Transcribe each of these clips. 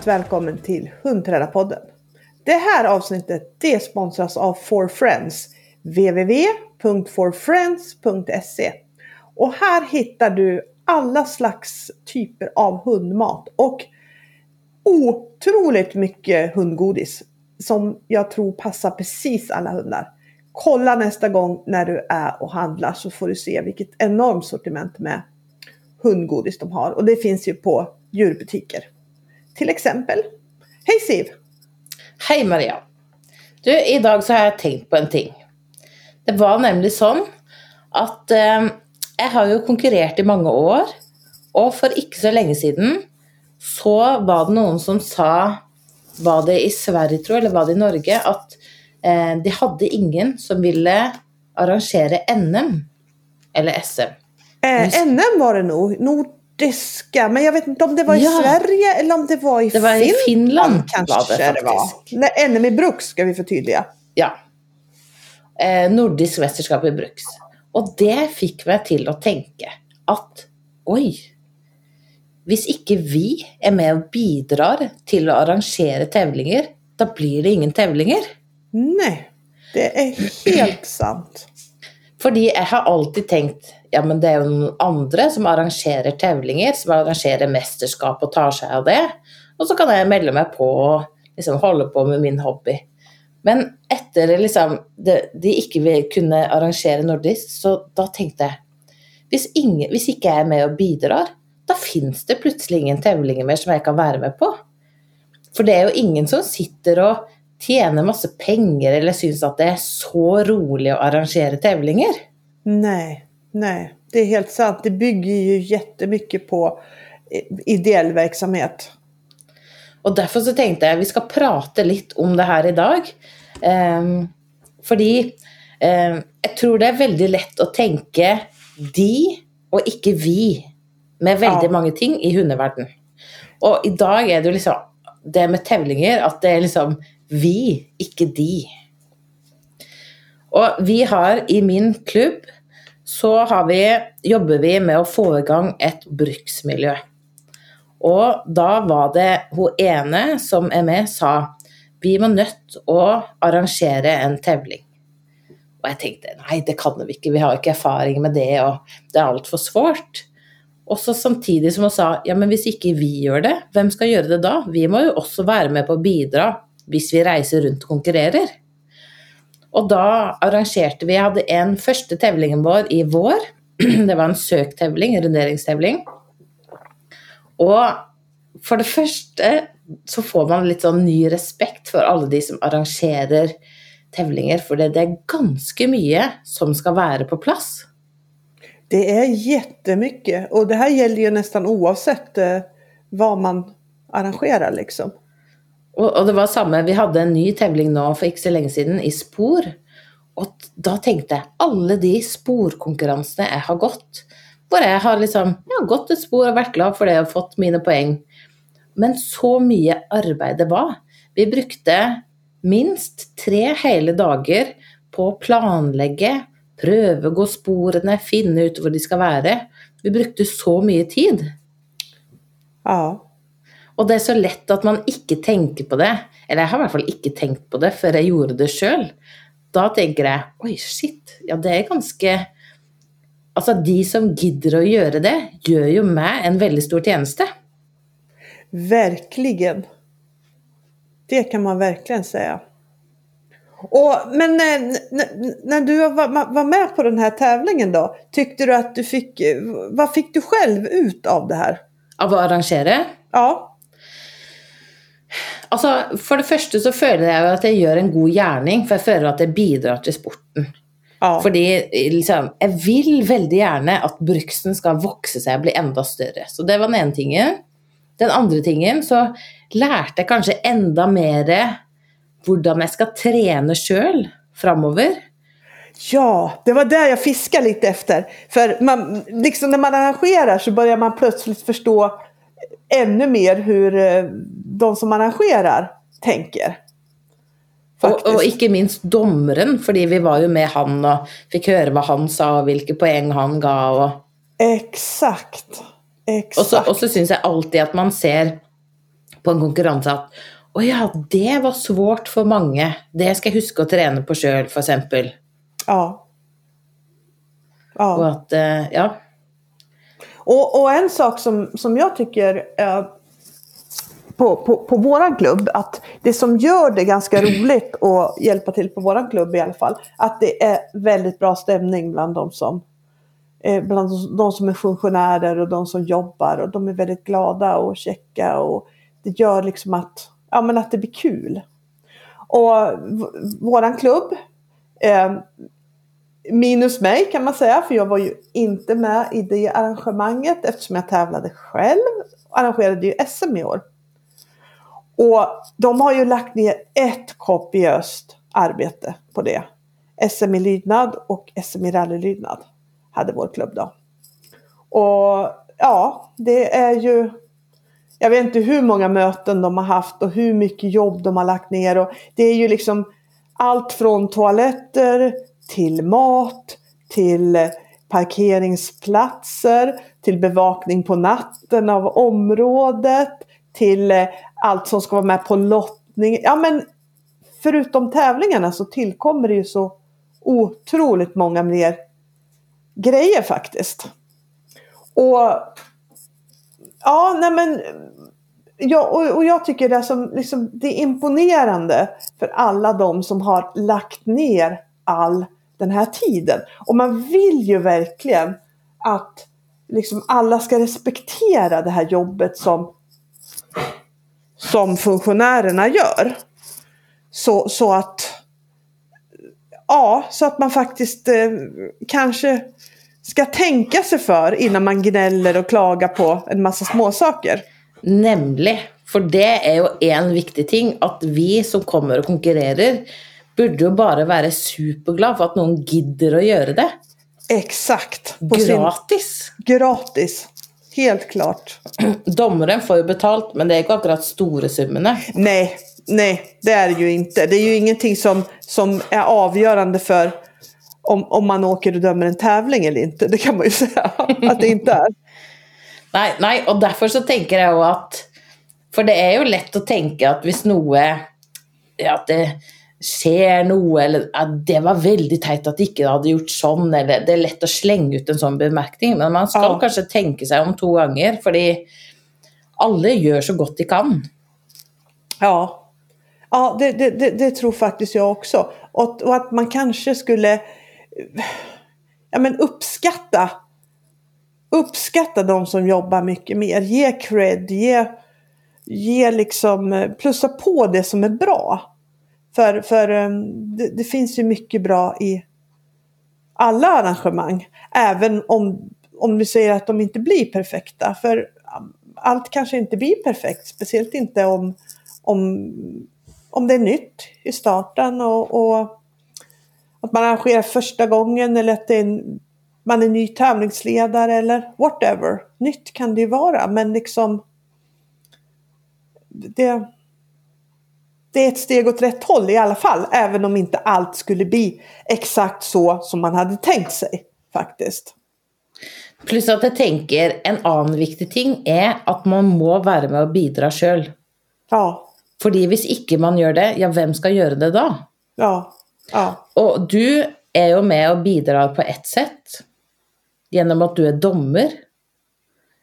varmt välkommen till Hundtränarpodden. Det här avsnittet det sponsras av For Friends, www.forfriends.se. Och här hittar du alla slags typer av hundmat och otroligt mycket hundgodis som jag tror passar precis alla hundar. Kolla nästa gång när du är och handlar så får du se vilket enormt sortiment med hundgodis de har. Och det finns ju på djurbutiker. Till eksempel Hei, Siv! Hei, Maria. Du, I dag så har jeg tenkt på en ting. Det var nemlig sånn at eh, jeg har jo konkurrert i mange år, og for ikke så lenge siden så var det noen som sa Var det i Sverige, tror jeg, eller var det i Norge? At eh, de hadde ingen som ville arrangere NM eller SM. Eh, NM var det nog. Nordiska. Men jag vet inte om det var i Ja. Sverige eller om det var i Det var i Finland, kanske var det det var. Nej, NM i Bruks ska vi förtydliga. Ja. Eh, nordisk mesterskap i Bruks. Og det fikk meg til å tenke at oi, hvis ikke vi er med og bidrar til å arrangere tevlinger, da blir det ingen tevlinger. Nej, det är helt sant. Fordi jeg har alltid tenkt ja, men det er jo noen andre som arrangerer tevlinger, som arrangerer mesterskap og tar seg av det. Og så kan jeg melde meg på og liksom holde på med min hobby. Men etter liksom, de ikke kunne arrangere nordisk, så da tenkte jeg hvis, ingen, hvis ikke jeg er med og bidrar, da fins det plutselig ingen tevlinger mer som jeg kan være med på. For det er jo ingen som sitter og tjener masse penger eller syns at det er så rolig å arrangere tevlinger. Nej, nej, det är helt sant. Det bygger ju jättemycket på eh, ideell verksamhet. Og derfor så tenkte jeg vi skal prate litt om det her i dag. Ehm, fordi ehm, jeg tror det er veldig lett å tenke de og ikke vi med veldig Ja. mange ting i hundeverden. Og i dag er det jo liksom det med tevlinger at det er liksom vi, ikke de. Og vi har i min klubb så vi, jobber vi med å få i gang et bruksmiljø. Og da var det hun ene som er med, sa vi må nødt å arrangere en tevling. Og jeg tenkte nei, det kan vi ikke, vi har ikke erfaring med det, og det er altfor svårt. Og så samtidig som hun sa ja, men hvis ikke vi gjør det, hvem skal gjøre det da? Vi må jo også være med på å bidra hvis vi reiser rundt og konkurrerer. Og da arrangerte vi, jeg hadde en første tevlingen vår i vår. Det var en søktevling, en runderingstevling. Og for det første så får man litt sånn ny respekt for alle de som arrangerer tevlinger, for det, er ganske mye som skal være på plass. Det er jättemycket og det her gjelder jo nesten oavsett hva man arrangerer, liksom. Og, og det var samme, vi hadde en ny tevling nå for ikke så lenge siden, i spor. Og da tenkte jeg alle de sporkonkurransene jeg har gått, hvor jeg har liksom ja, gått et spor og vært glad for det og fått mine poeng. Men så mye arbeid det var. Vi brukte minst tre hele dager på å planlegge, prøve å gå sporene, finne ut hvor de skal være. Vi brukte så mye tid. Ja, Og det er så lett at man ikke tenker på det. Eller jeg har i hvert fall ikke tenkt på det før jeg gjorde det sjøl. Da tenker jeg oi, shit, ja det er ganske Altså, de som gidder å gjøre det, gjør jo meg en veldig stor tjeneste. verkligen. Det kan man verkligen si. Och, men eh, n- n- när du var, med på den här tävlingen då, tyckte du att du fick, Hva vad fick du själv ut av det här? Av å arrangere. Ja, Altså, For det første så føler jeg jo at jeg gjør en god gjerning, for jeg føler at jeg bidrar til sporten. ja, Fordi liksom, jeg vil veldig gjerne at bruksen skal vokse seg og bli enda større. Så det var den ene tingen. Den andre tingen så lærte jeg kanskje enda mer hvordan jeg skal trene sjøl framover. ja, det var där jag fiskade litt efter. För man, liksom när man arrangerar så börjar man plötsligt förstå ännu mer hur eh, de som arrangerar tänker. Og, og ikke minst dommeren, fordi vi var jo med han og fikk høre hva han sa, og hvilke poeng han ga. og Exakt. Og så, Exakt. og så syns jeg alltid at man ser på en konkurranse at å ja, det var svårt for mange. Det skal jeg huske å trene på sjøl, f.eks. Ja. Og ja. at eh, Ja. Och, och en sak som, som jag tycker eh, på, på, på våran klubb, att det som gör det ganska roligt att hjälpa till på våran klubb i alla fall, att det är väldigt bra stämning bland de som eh, bland de- som är funktionärer och de som jobbar och de är väldigt glada och checka och det gör liksom att, ja, men att det blir kul. Och våran klubb, eh, minus mig kan man säga, för jag var ju inte med i det arrangemanget eftersom jag tävlade själv och arrangerade SM i år. Och de har ju lagt ner ett kopiöst arbete på det. SM i lydnad och SM i rallylydnad hade vår klubb då. Och ja, det är ju jag vet inte hur många möten de har haft och hur mycket jobb de har lagt ner. Och det är ju liksom allt från toaletter till mat, till eh, parkeringsplatser, till bevakning på natten av området, till alt allt som ska vara med på lottning. Ja men förutom tävlingarna så tillkommer det ju så otroligt många mer grejer faktiskt. Och Ja, nej ja, och, och jag tycker det, som, liksom, det är imponerande för alla de som har lagt ner all den här tiden. Och man vill ju verkligen att liksom, alla ska respektera det här jobbet som, som funktionärerna gör. Så, så att Ja, så att man faktiskt eh, kanske ska tänka sig för innan man gnäller och klagar på en massa småsaker. Nemlig. For det er jo en viktig ting, at vi som kommer og konkurrerer, burde jo bare være superglad for at noen gidder å gjøre det. Exakt. Gratis. sin, Gratis. Helt klart. Dommeren får jo betalt, men det er ikke akkurat store summene. Nei, nei det er det jo ikke. Det er jo ingenting som, som er avgjørende for om, om man åker og dømmer en tävling eller ikke. Det kan man jo si at det ikke er. Nei, nei, og derfor så tenker jeg jo at For det er jo lett å tenke at hvis noe ja, At det skjer noe, eller at det var veldig teit at de ikke hadde gjort sånn, eller Det er lett å slenge ut en sånn bemerkning, men man skal Ja. kanskje tenke seg om to ganger, fordi alle gjør så godt de kan. Ja, ja det, det, det, det tror faktisk jeg også. Og, og at man kanskje skulle ja, men uppskatta uppskatta de som jobber mye mer. Ge cred, ge, ge liksom, plussa på det som er bra. För, för eh, det, det finns ju mycket bra i alla arrangemang. Även om, om vi säger att de inte blir perfekta. För alt allt kanske inte blir perfekt. Speciellt inte om, om, om det är nytt i starten. Och, och att man arrangerar första gången eller att är en, man är ny tävlingsledare eller whatever. Nytt kan det ju vara men liksom det, det är ett steg åt rätt håll i alla fall. Även om inte allt skulle bli exakt så som man hade tänkt sig faktiskt. Pluss at jeg tenker en annen viktig ting er at man må være med og bidra sjøl. Ja, Fordi hvis ikke man gjør det, ja, hvem skal gjøre det da? ja, ja, Og du er jo med og bidrar på ett sett, gjennom at du er dommer.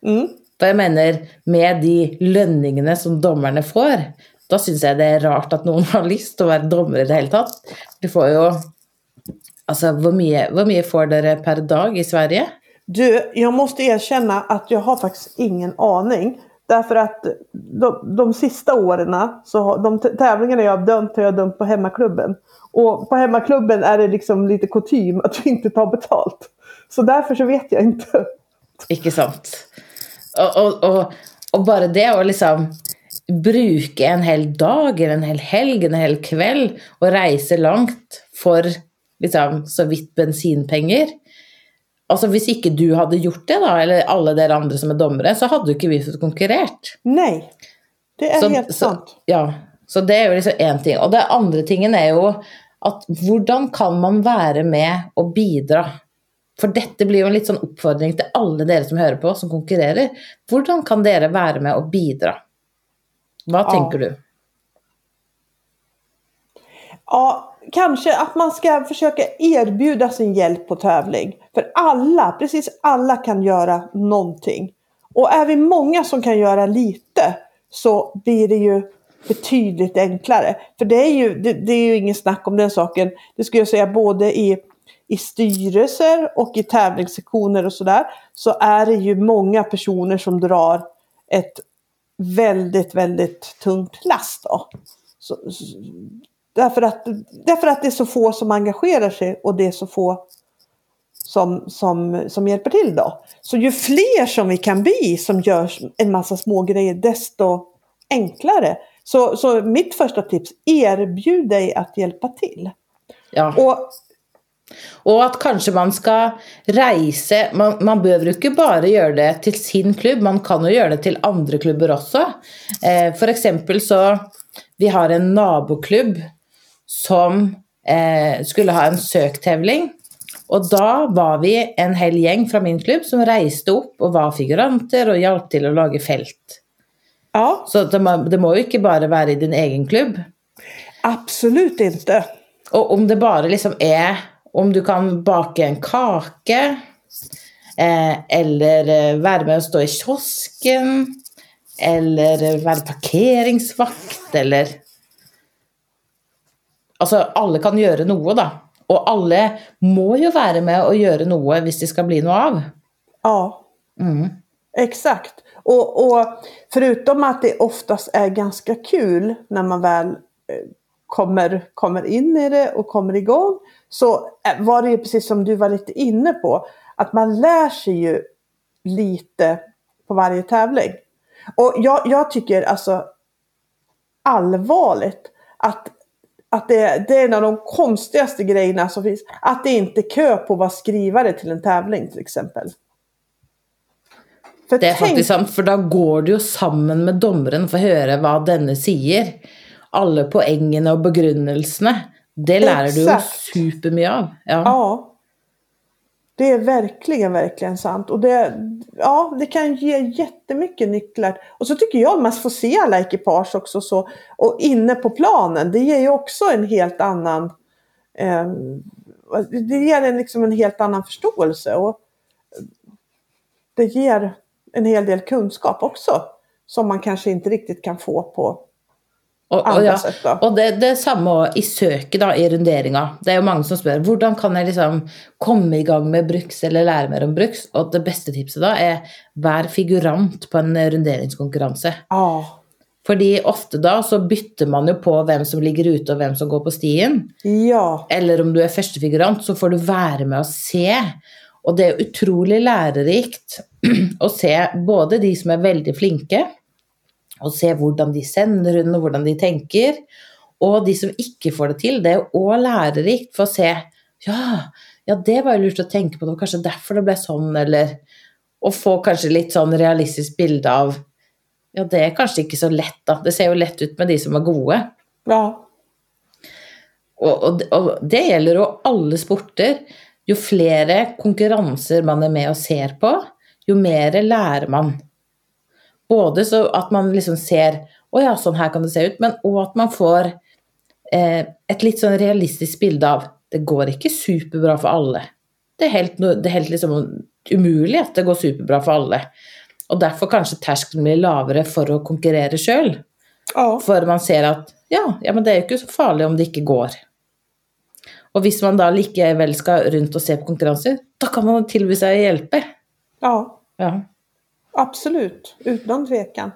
mm, For jeg mener, med de lønningene som dommerne får, da syns jeg det er rart at noen har lyst til å være dommer i det hele tatt. Du får jo Altså, hvor mye, hvor mye får dere per dag i Sverige? Du, jeg må erkjenne at jeg har faktisk ingen aning. Därför att de, de sista årene, så har, de tävlingarna jag har dömt har jag dömt på hemmaklubben. Och på hemmaklubben er det liksom lite kutym att vi inte tar betalt. Så derfor så vet jeg ikke. Ikke sant? Og, og, og, og bare det å liksom bruke en hel dag eller en hel helg, en hel kveld, og reise langt for liksom så vidt bensinpenger Altså Hvis ikke du hadde gjort det, da, eller alle dere andre som er dommere, så hadde jo ikke vi fått konkurrert. Nei, det er Så, helt så, sant. ja, så det er jo liksom én ting. Og det andre tingen er jo at hvordan kan man være med og bidra? For dette blir jo en litt sånn oppfordring til alle dere som hører på, som konkurrerer. Hvordan kan dere være med og bidra? Hva tenker du? Ja, kanske att man ska försöka erbjuda sin hjälp på tävling. För alla, precis alla kan göra någonting. Och är vi många som kan göra lite så blir det ju betydligt enklare. För det är ju, det, det är ju ingen snack om den saken. Det skulle jag säga både i, i styrelser och i tävlingssektioner och sådär. Så är det ju många personer som drar ett väldigt, väldigt tungt last. Då. Så, därför, att, därför att det är så få som engagerar sig och det är så få som, som, som hjälper till då. Så ju fler som vi kan bli som gör en massa små grejer desto enklare. Så, så mitt första tips, erbjud dig att hjälpa till. Ja. Och, og at kanskje man skal reise Man, man behøver jo ikke bare gjøre det til sin klubb, man kan jo gjøre det til andre klubber også. Eh, F.eks. så Vi har en naboklubb som eh, skulle ha en søktevling. Og da var vi en hel gjeng fra min klubb som reiste opp og var figuranter og hjalp til å lage felt. Ja. Så det må, det må jo ikke bare være i din egen klubb. Absolutt ikke. Og om det bare liksom er Om du kan bake en kake, eh, eller eh, være med å stå i kiosken, eller være parkeringsvakt, eller Altså, alle kan gjøre noe, da. Og alle må jo være med å gjøre noe hvis det skal bli noe av. Ja, Mm. exakt. Och, och förutom att det oftast är ganska kul när man väl eh, kommer, kommer in i det och kommer igång så eh, var det ju precis som du var lite inne på att man lär sig ju lite på varje tävling. Och jag, jag tycker alltså allvarligt att, att det, det är en av de konstigaste grejerna som finns. Att det inte är kö på att vara skrivare till en tävling till exempel. Det er tenk- faktisk sant, for da går du jo sammen med dommeren for å høre hva denne sier. Alle poengene og begrunnelsene. Det lærer du jo supermye av. Ja. Ja. Det er verkligen, verkligen sant. Och det, ja, det kan ge jättemycket nycklar. Och så tycker jag man får se alla ekipage också. Så, och inne på planen, det ger ju också en helt annan eh, det ger en, liksom en helt annan förståelse. Och det ger en hel del kunskap också. Som man kanske inte riktigt kan få på Og, og, ja. og det, det samme i søket, da, i runderinga. Det er jo mange som spør hvordan kan jeg liksom komme i gang med bruks eller lære mer om bruks. Og det beste tipset da er vær figurant på en runderingskonkurranse. Ah. Fordi ofte da så bytter man jo på hvem som ligger ute og hvem som går på stien. ja, Eller om du er førstefigurant, så får du være med å se. Og det er utrolig lærerikt å se både de som er veldig flinke, og se hvordan de sender runden og hvordan de tenker, og de som ikke får det til. Det er òg lærerikt for å se ja, ja, det var jo lurt å tenke på, det var kanskje derfor det ble sånn, eller å få kanskje litt sånn realistisk bilde av ja, det er kanskje ikke så lett, da. Det ser jo lett ut med de som er gode. ja. Og, og, og det gjelder jo alle sporter. Jo flere konkurranser man er med og ser på, jo mer lærer man. Både så at man liksom ser å ja, sånn her kan det se ut, men òg at man får eh, et litt sånn realistisk bilde av det går ikke superbra for alle. Det er helt, det er helt liksom umulig at det går superbra for alle. Og derfor kanskje terskelen blir lavere for å konkurrere sjøl. ja. For man ser at ja, ja, men det er jo ikke så farlig om det ikke går. Og hvis man da likevel skal rundt og se på konkurranser, da kan man tilby seg å hjelpe. ja. Ja. Absolut, utan tvekan.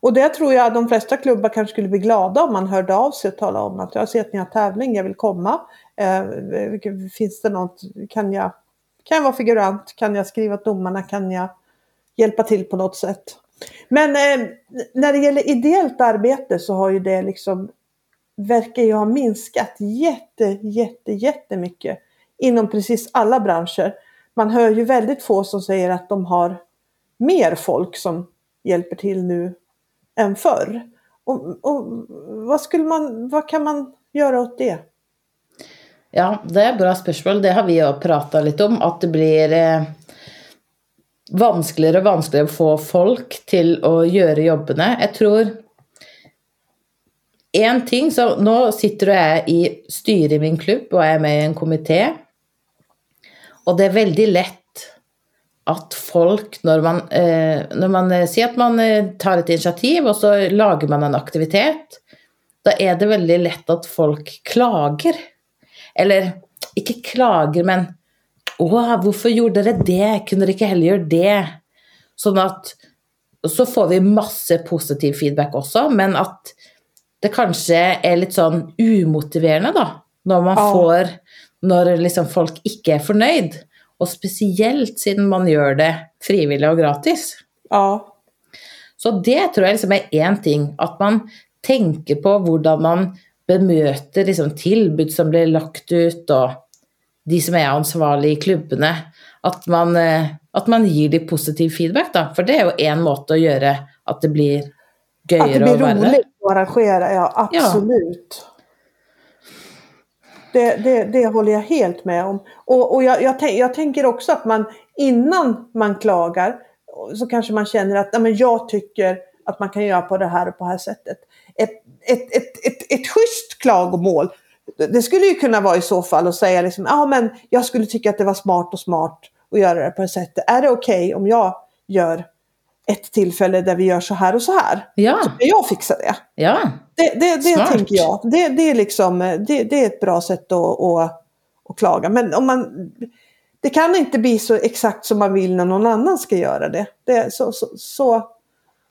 Och det tror jag de flesta klubbar kanske skulle bli glada om man hörde av sig och talade om att jag ser att ni har jag vill komma. Eh, finns det något, kan jag, kan jag vara figurant, kan jag skriva domarna, kan jag hjälpa till på något sätt. Men eh, när det gäller ideellt arbete så har ju det liksom, verkar ju ha minskat jätte, jätte, jättemycket inom precis alla branscher. Man hör ju väldigt få som säger att de har mer folk som hjälper till nu än förr. Och, och vad, man, vad kan man gjøre åt det? ja, det er et bra spørsmål. Det har vi jo prata litt om, at det blir eh, vanskeligere og vanskeligere å få folk til å gjøre jobbene. Jeg tror en ting så Nå sitter jeg i styret i min klubb, og er med i en komité. Og det er veldig lett at folk, når man, eh, når man eh, sier at man eh, tar et initiativ, og så lager man en aktivitet, da er det veldig lett at folk klager. Eller ikke klager, men 'Å, hvorfor gjorde dere det? Kunne dere ikke heller gjøre det?' Sånn at Så får vi masse positiv feedback også, men at det kanskje er litt sånn umotiverende, da. Når man får Når liksom folk ikke er fornøyd. Og spesielt siden man gjør det frivillig og gratis. Ja. Så det tror jeg liksom er én ting. At man tenker på hvordan man bemøter liksom tilbud som blir lagt ut, og de som er ansvarlige i klubbene. At man, eh, at man gir de positiv feedback, da. For det er jo én måte å gjøre at det blir det gøyere blir å være der. rolig å arrangere, ja absolut. Det, det, det håller jag helt med om. Och, och jag, jag, jag tänker också att man innan man klagar så kanske man känner att "Nej, men jag tycker att man kan göra på det här och på det här sättet. Ett, ett, ett, ett, ett schysst klagomål, det- skulle ju kunna vara i så fall att säga liksom, ja men jag skulle tycka att det var smart och smart att göra det på det sättet. Är det okej om jag gör ett tillfälle där vi gör så här och så här? Ja. Så kan jag fixa det. ja. Det, det, det tänker jag. Det, det, är liksom, det, det är ett bra sätt att, att, att klaga. Men om man, det kan inte bli så exakt som man vill när någon annan ska göra det. det så, så, så,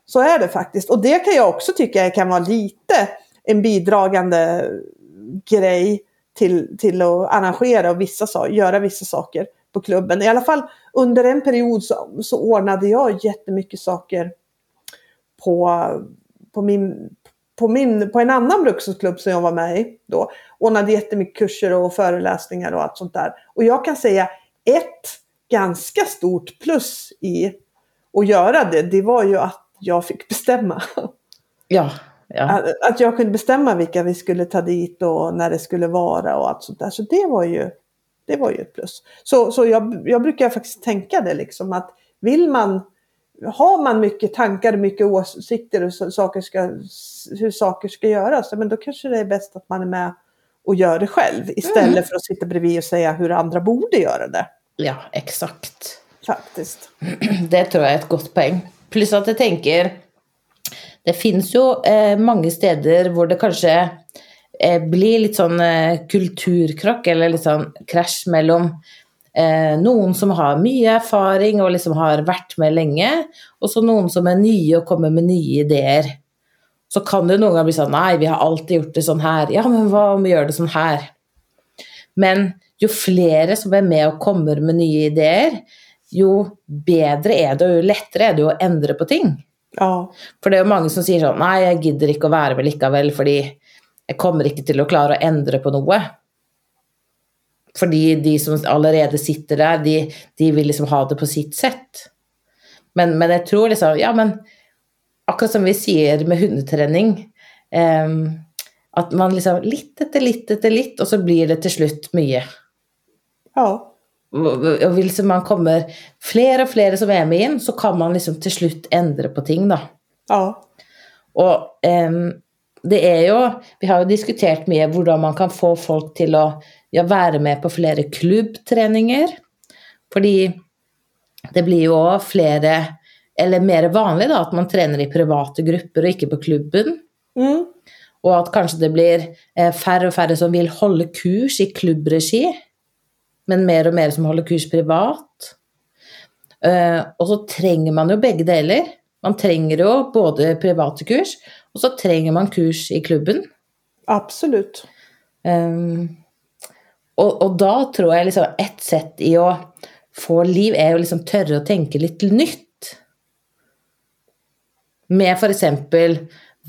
så är det faktiskt. Och det kan jag också tycka kan vara lite en bidragande grej till, till att arrangera och vissa, göra vissa saker på klubben. I alla fall under en period så, så ordnade jag jättemycket saker på, på, min, på, min, på en annan bruksklubb som jag var med i då. Ordnade jättemycket kurser och föreläsningar och allt sånt där. Och jag kan säga ett ganska stort plus i att göra det, det var ju att jag fick bestämma. Ja. ja. Att, att jag kunde bestämma vilka vi skulle ta dit och när det skulle vara och allt sånt där. Så det var ju, det var ju ett plus. Så, så jag, jag brukar faktiskt tänka det liksom att vill man, har man mycket tankar, mycket åsikter och saker ska, hur saker ska göras, men då kanske det är bäst att man är med och gör det själv istället Mm. för att sitta bredvid och säga hur andra borde göra det. ja, exakt. Faktiskt. Det tror jeg er et godt poeng. Pluss at jeg tenker Det finnes jo eh, mange steder hvor det kanskje eh, blir litt sånn eh, kulturkrakk, eller litt sånn krasj mellom eh, noen som har mye erfaring og liksom har vært med lenge, og så noen som er nye og kommer med nye ideer. Så kan det noen ganger bli sånn Nei, vi har alltid gjort det sånn her. Ja, men hva om vi gjør det sånn her? Men jo flere som er med og kommer med nye ideer, jo bedre er det, og jo lettere er det å endre på ting. Ja, For det er jo mange som sier sånn Nei, jeg gidder ikke å være med likevel, fordi jeg kommer ikke til å klare å endre på noe. Fordi de som allerede sitter der, de, de vil liksom ha det på sitt sett. Men, men jeg tror liksom Ja, men akkurat som vi sier med hundetrening eh, At man liksom litt etter litt etter litt, og så blir det til slutt mye. ja, Og hvis man kommer flere og flere som er med inn, så kan man liksom til slutt endre på ting, da. ja, Og em, det er jo Vi har jo diskutert mye hvordan man kan få folk til å ja, være med på flere klubbtreninger. Fordi det blir jo flere Eller mer vanlig da, at man trener i private grupper og ikke på klubben. mm, Og at kanskje det blir eh, færre og færre som vil holde kurs i klubbregi, men mer og mer som holder kurs privat. Eh, og så trenger man jo begge deler. Man trenger jo både private kurs, og så trenger man kurs i klubben. Absolutt. Um, og, og da tror jeg liksom ett sett i å få liv er jo liksom tørre å tenke litt nytt. Med f.eks.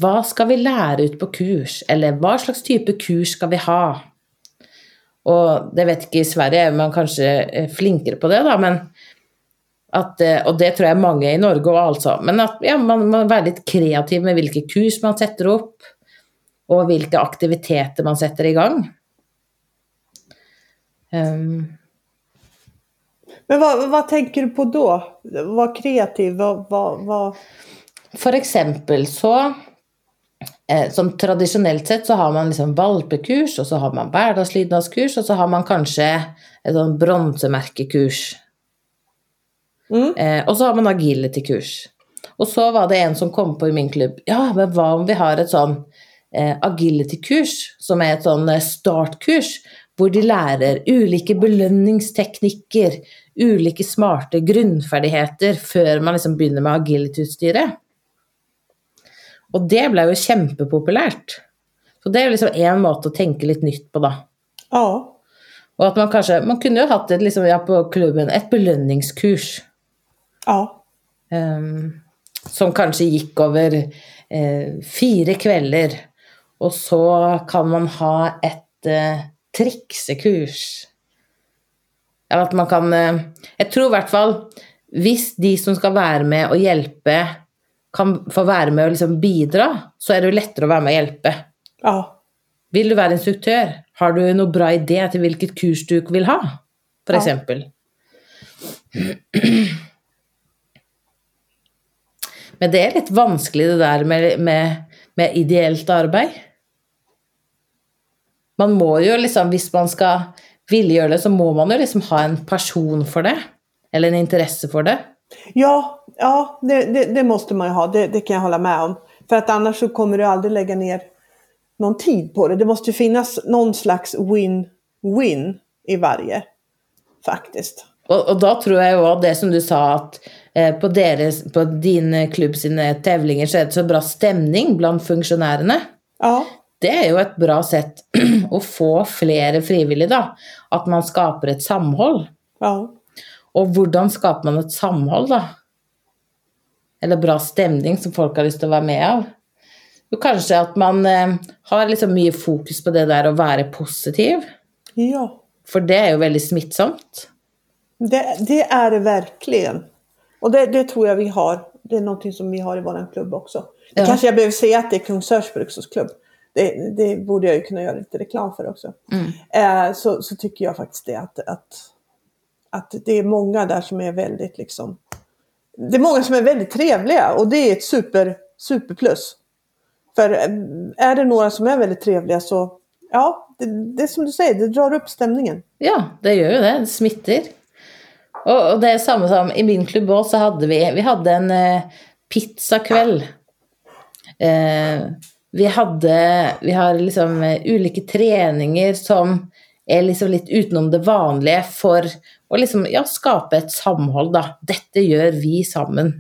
hva skal vi lære ut på kurs, eller hva slags type kurs skal vi ha? Og det vet ikke i Sverige, er man kanskje eh, flinkere på det, da, men at, eh, og det tror jeg mange i Norge òg, altså. Men at ja, man må være litt kreativ med hvilke kurs man setter opp og hvilke aktiviteter man setter i gang. Um, Men hva, hva, tenker du på da? Hva kreativ, hva, hva, for eksempel så eh, Som tradisjonelt sett så har man liksom valpekurs, og så har man hverdagslydnadskurs, og så har man kanskje et sånn bronsemerkekurs. Mm. Eh, og så har man agility-kurs. Og så var det en som kom på i min klubb Ja, men hva om vi har et sånn eh, agility-kurs, som er et sånn eh, startkurs, hvor de lærer ulike belønningsteknikker, ulike smarte grunnferdigheter, før man liksom begynner med agility-utstyret. Og det ble jo kjempepopulært. Så det er liksom én måte å tenke litt nytt på, da. Ja. Og at man kanskje Man kunne jo hatt et, liksom, ja, på klubben et belønningskurs. Ja. Um, som kanskje gikk over eh, fire kvelder. Og så kan man ha et eh, triksekurs. Eller at man kan eh, Jeg tror i hvert fall hvis de som skal være med og hjelpe, kan få være med og liksom bidra, så er det jo lettere å være med og hjelpe. Ja. Vil du være instruktør? Har du noe bra idé til hvilket kurs du vil ha? For Ja. Men det er litt vanskelig det der med, med, med ideelt arbeid. Man må jo liksom, hvis man skal ville gjøre det, så må man jo liksom ha en person for det. Eller en interesse for det. Ja, ja det, det, det måste man ju ha. Det, det kan jeg holde med om. För att annars så kommer du aldri legge ned noen tid på det. Det måste finnes finnas någon slags win-win i varje. faktisk. Og, og da tror jeg jo det som du sa, at på, deres, på din klubb sine tevlinger så er det så bra stemning blant funksjonærene. Ja, Det er jo et bra sett å få flere frivillige, da. At man skaper et samhold. ja, Og hvordan skaper man et samhold, da? Eller bra stemning som folk har lyst til å være med av? Jo, kanskje at man eh, har liksom mye fokus på det der å være positiv. ja. For det er jo veldig smittsomt. Det, det er det verkligen. Och det, det tror jag vi har. Det är någonting som vi har i vår klubb också. Det Ja. kanske jag behöver säga att det är Kungsörs bruksklubb. Det, det borde jag ju kunna göra lite reklam för också. Eh, så, så tycker jag faktiskt det att, att, att det är många där som är väldigt liksom Det är många som är väldigt trevliga och det är ett super, superplus. För er är det några som är väldigt trevliga så ja, det, det är som du säger, det drar upp stämningen. Ja, det gjør jo det. Det smitter. Og, og det er samme som i min klubb òg, så hadde vi Vi hadde en uh, pizzakveld. Uh, vi hadde Vi har liksom uh, ulike treninger som er liksom litt utenom det vanlige for å liksom ja, skape et samhold, da. Dette gjør vi sammen.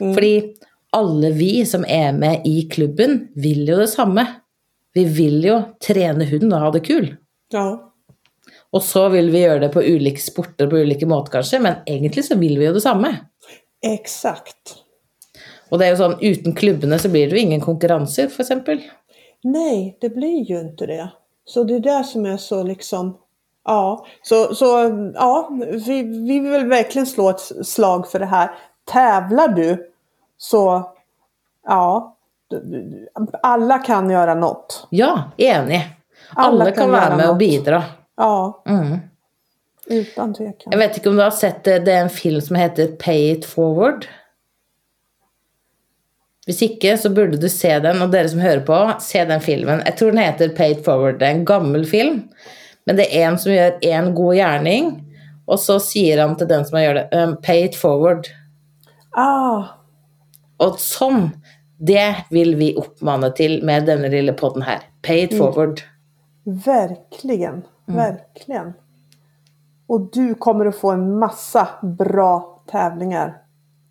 Fordi alle vi som er med i klubben, vil jo det samme. Vi vil jo trene hund og ha det kul. Ja. Og så vil vi gjøre det på ulike sporter på ulike måter, kanskje, men egentlig så vil vi jo det samme. Exakt. Og det er jo sånn, uten klubbene så blir det jo ingen konkurranser, f.eks. Nei, det blir jo ikke det. Så det er det som er så liksom, ja. Så, så ja, vi, vi vil virkelig slå et slag for det her. Tävlar du så, ja, du- kan gjøre noe. Ja, enig. Alle Alle kan kan være med noe. og bidra. Ja, Mm. utan tvekan. Jeg vet ikke om du har sett det, det er en film som heter Pay It Forward. Hvis ikke, så burde du se den, og dere som hører på, se den filmen. Jeg tror den heter Pay It Forward. Det er en gammel film, men det er en som gjør én god gjerning, og så sier han til den som gjør det, um, Pay It Forward. Ah, Og sånn, det vil vi oppmane til med denne lille podden her. Pay it forward. verkligen, verkligen. Och du kommer att få en massa bra tävlingar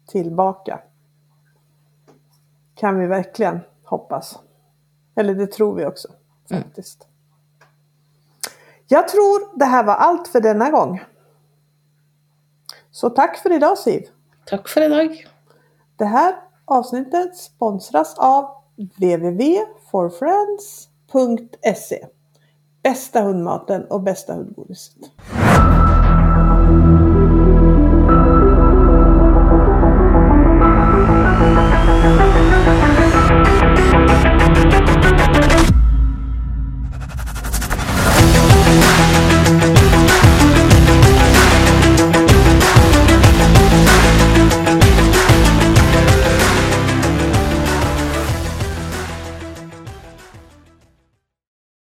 tillbaka. Kan vi verkligen hoppas. Eller det tror vi också faktiskt. Jag tror det här var allt för denna gång. Så tack för idag Siv. Takk for i dag. Det här avsnittet sponsras av www.forfriends.se Beste hundmaten og beste hundegodiset.